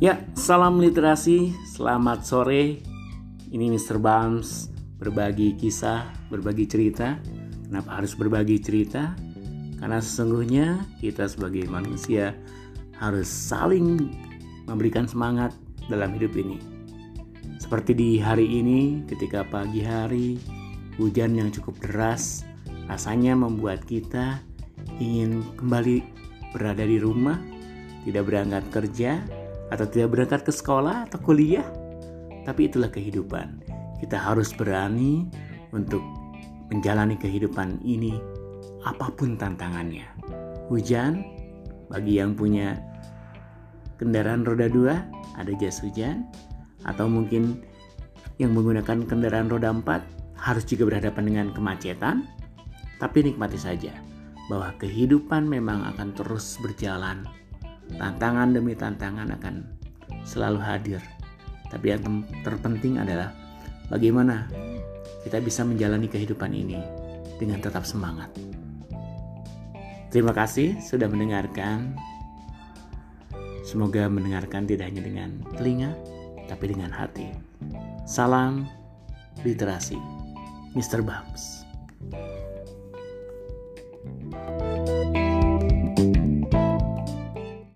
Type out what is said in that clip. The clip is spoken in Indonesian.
Ya, salam literasi, selamat sore. Ini Mr. Bams berbagi kisah, berbagi cerita. Kenapa harus berbagi cerita? Karena sesungguhnya kita sebagai manusia harus saling memberikan semangat dalam hidup ini. Seperti di hari ini, ketika pagi hari hujan yang cukup deras, rasanya membuat kita ingin kembali berada di rumah, tidak berangkat kerja, atau tidak berangkat ke sekolah atau kuliah. Tapi itulah kehidupan. Kita harus berani untuk menjalani kehidupan ini apa pun tantangannya. Hujan bagi yang punya kendaraan roda dua ada jas hujan atau mungkin yang menggunakan kendaraan roda empat harus juga berhadapan dengan kemacetan tapi nikmati saja bahwa kehidupan memang akan terus berjalan Tantangan demi tantangan akan selalu hadir. Tapi yang terpenting adalah bagaimana kita bisa menjalani kehidupan ini dengan tetap semangat. Terima kasih sudah mendengarkan. Semoga mendengarkan tidak hanya dengan telinga, tapi dengan hati. Salam literasi, Mr. Bams.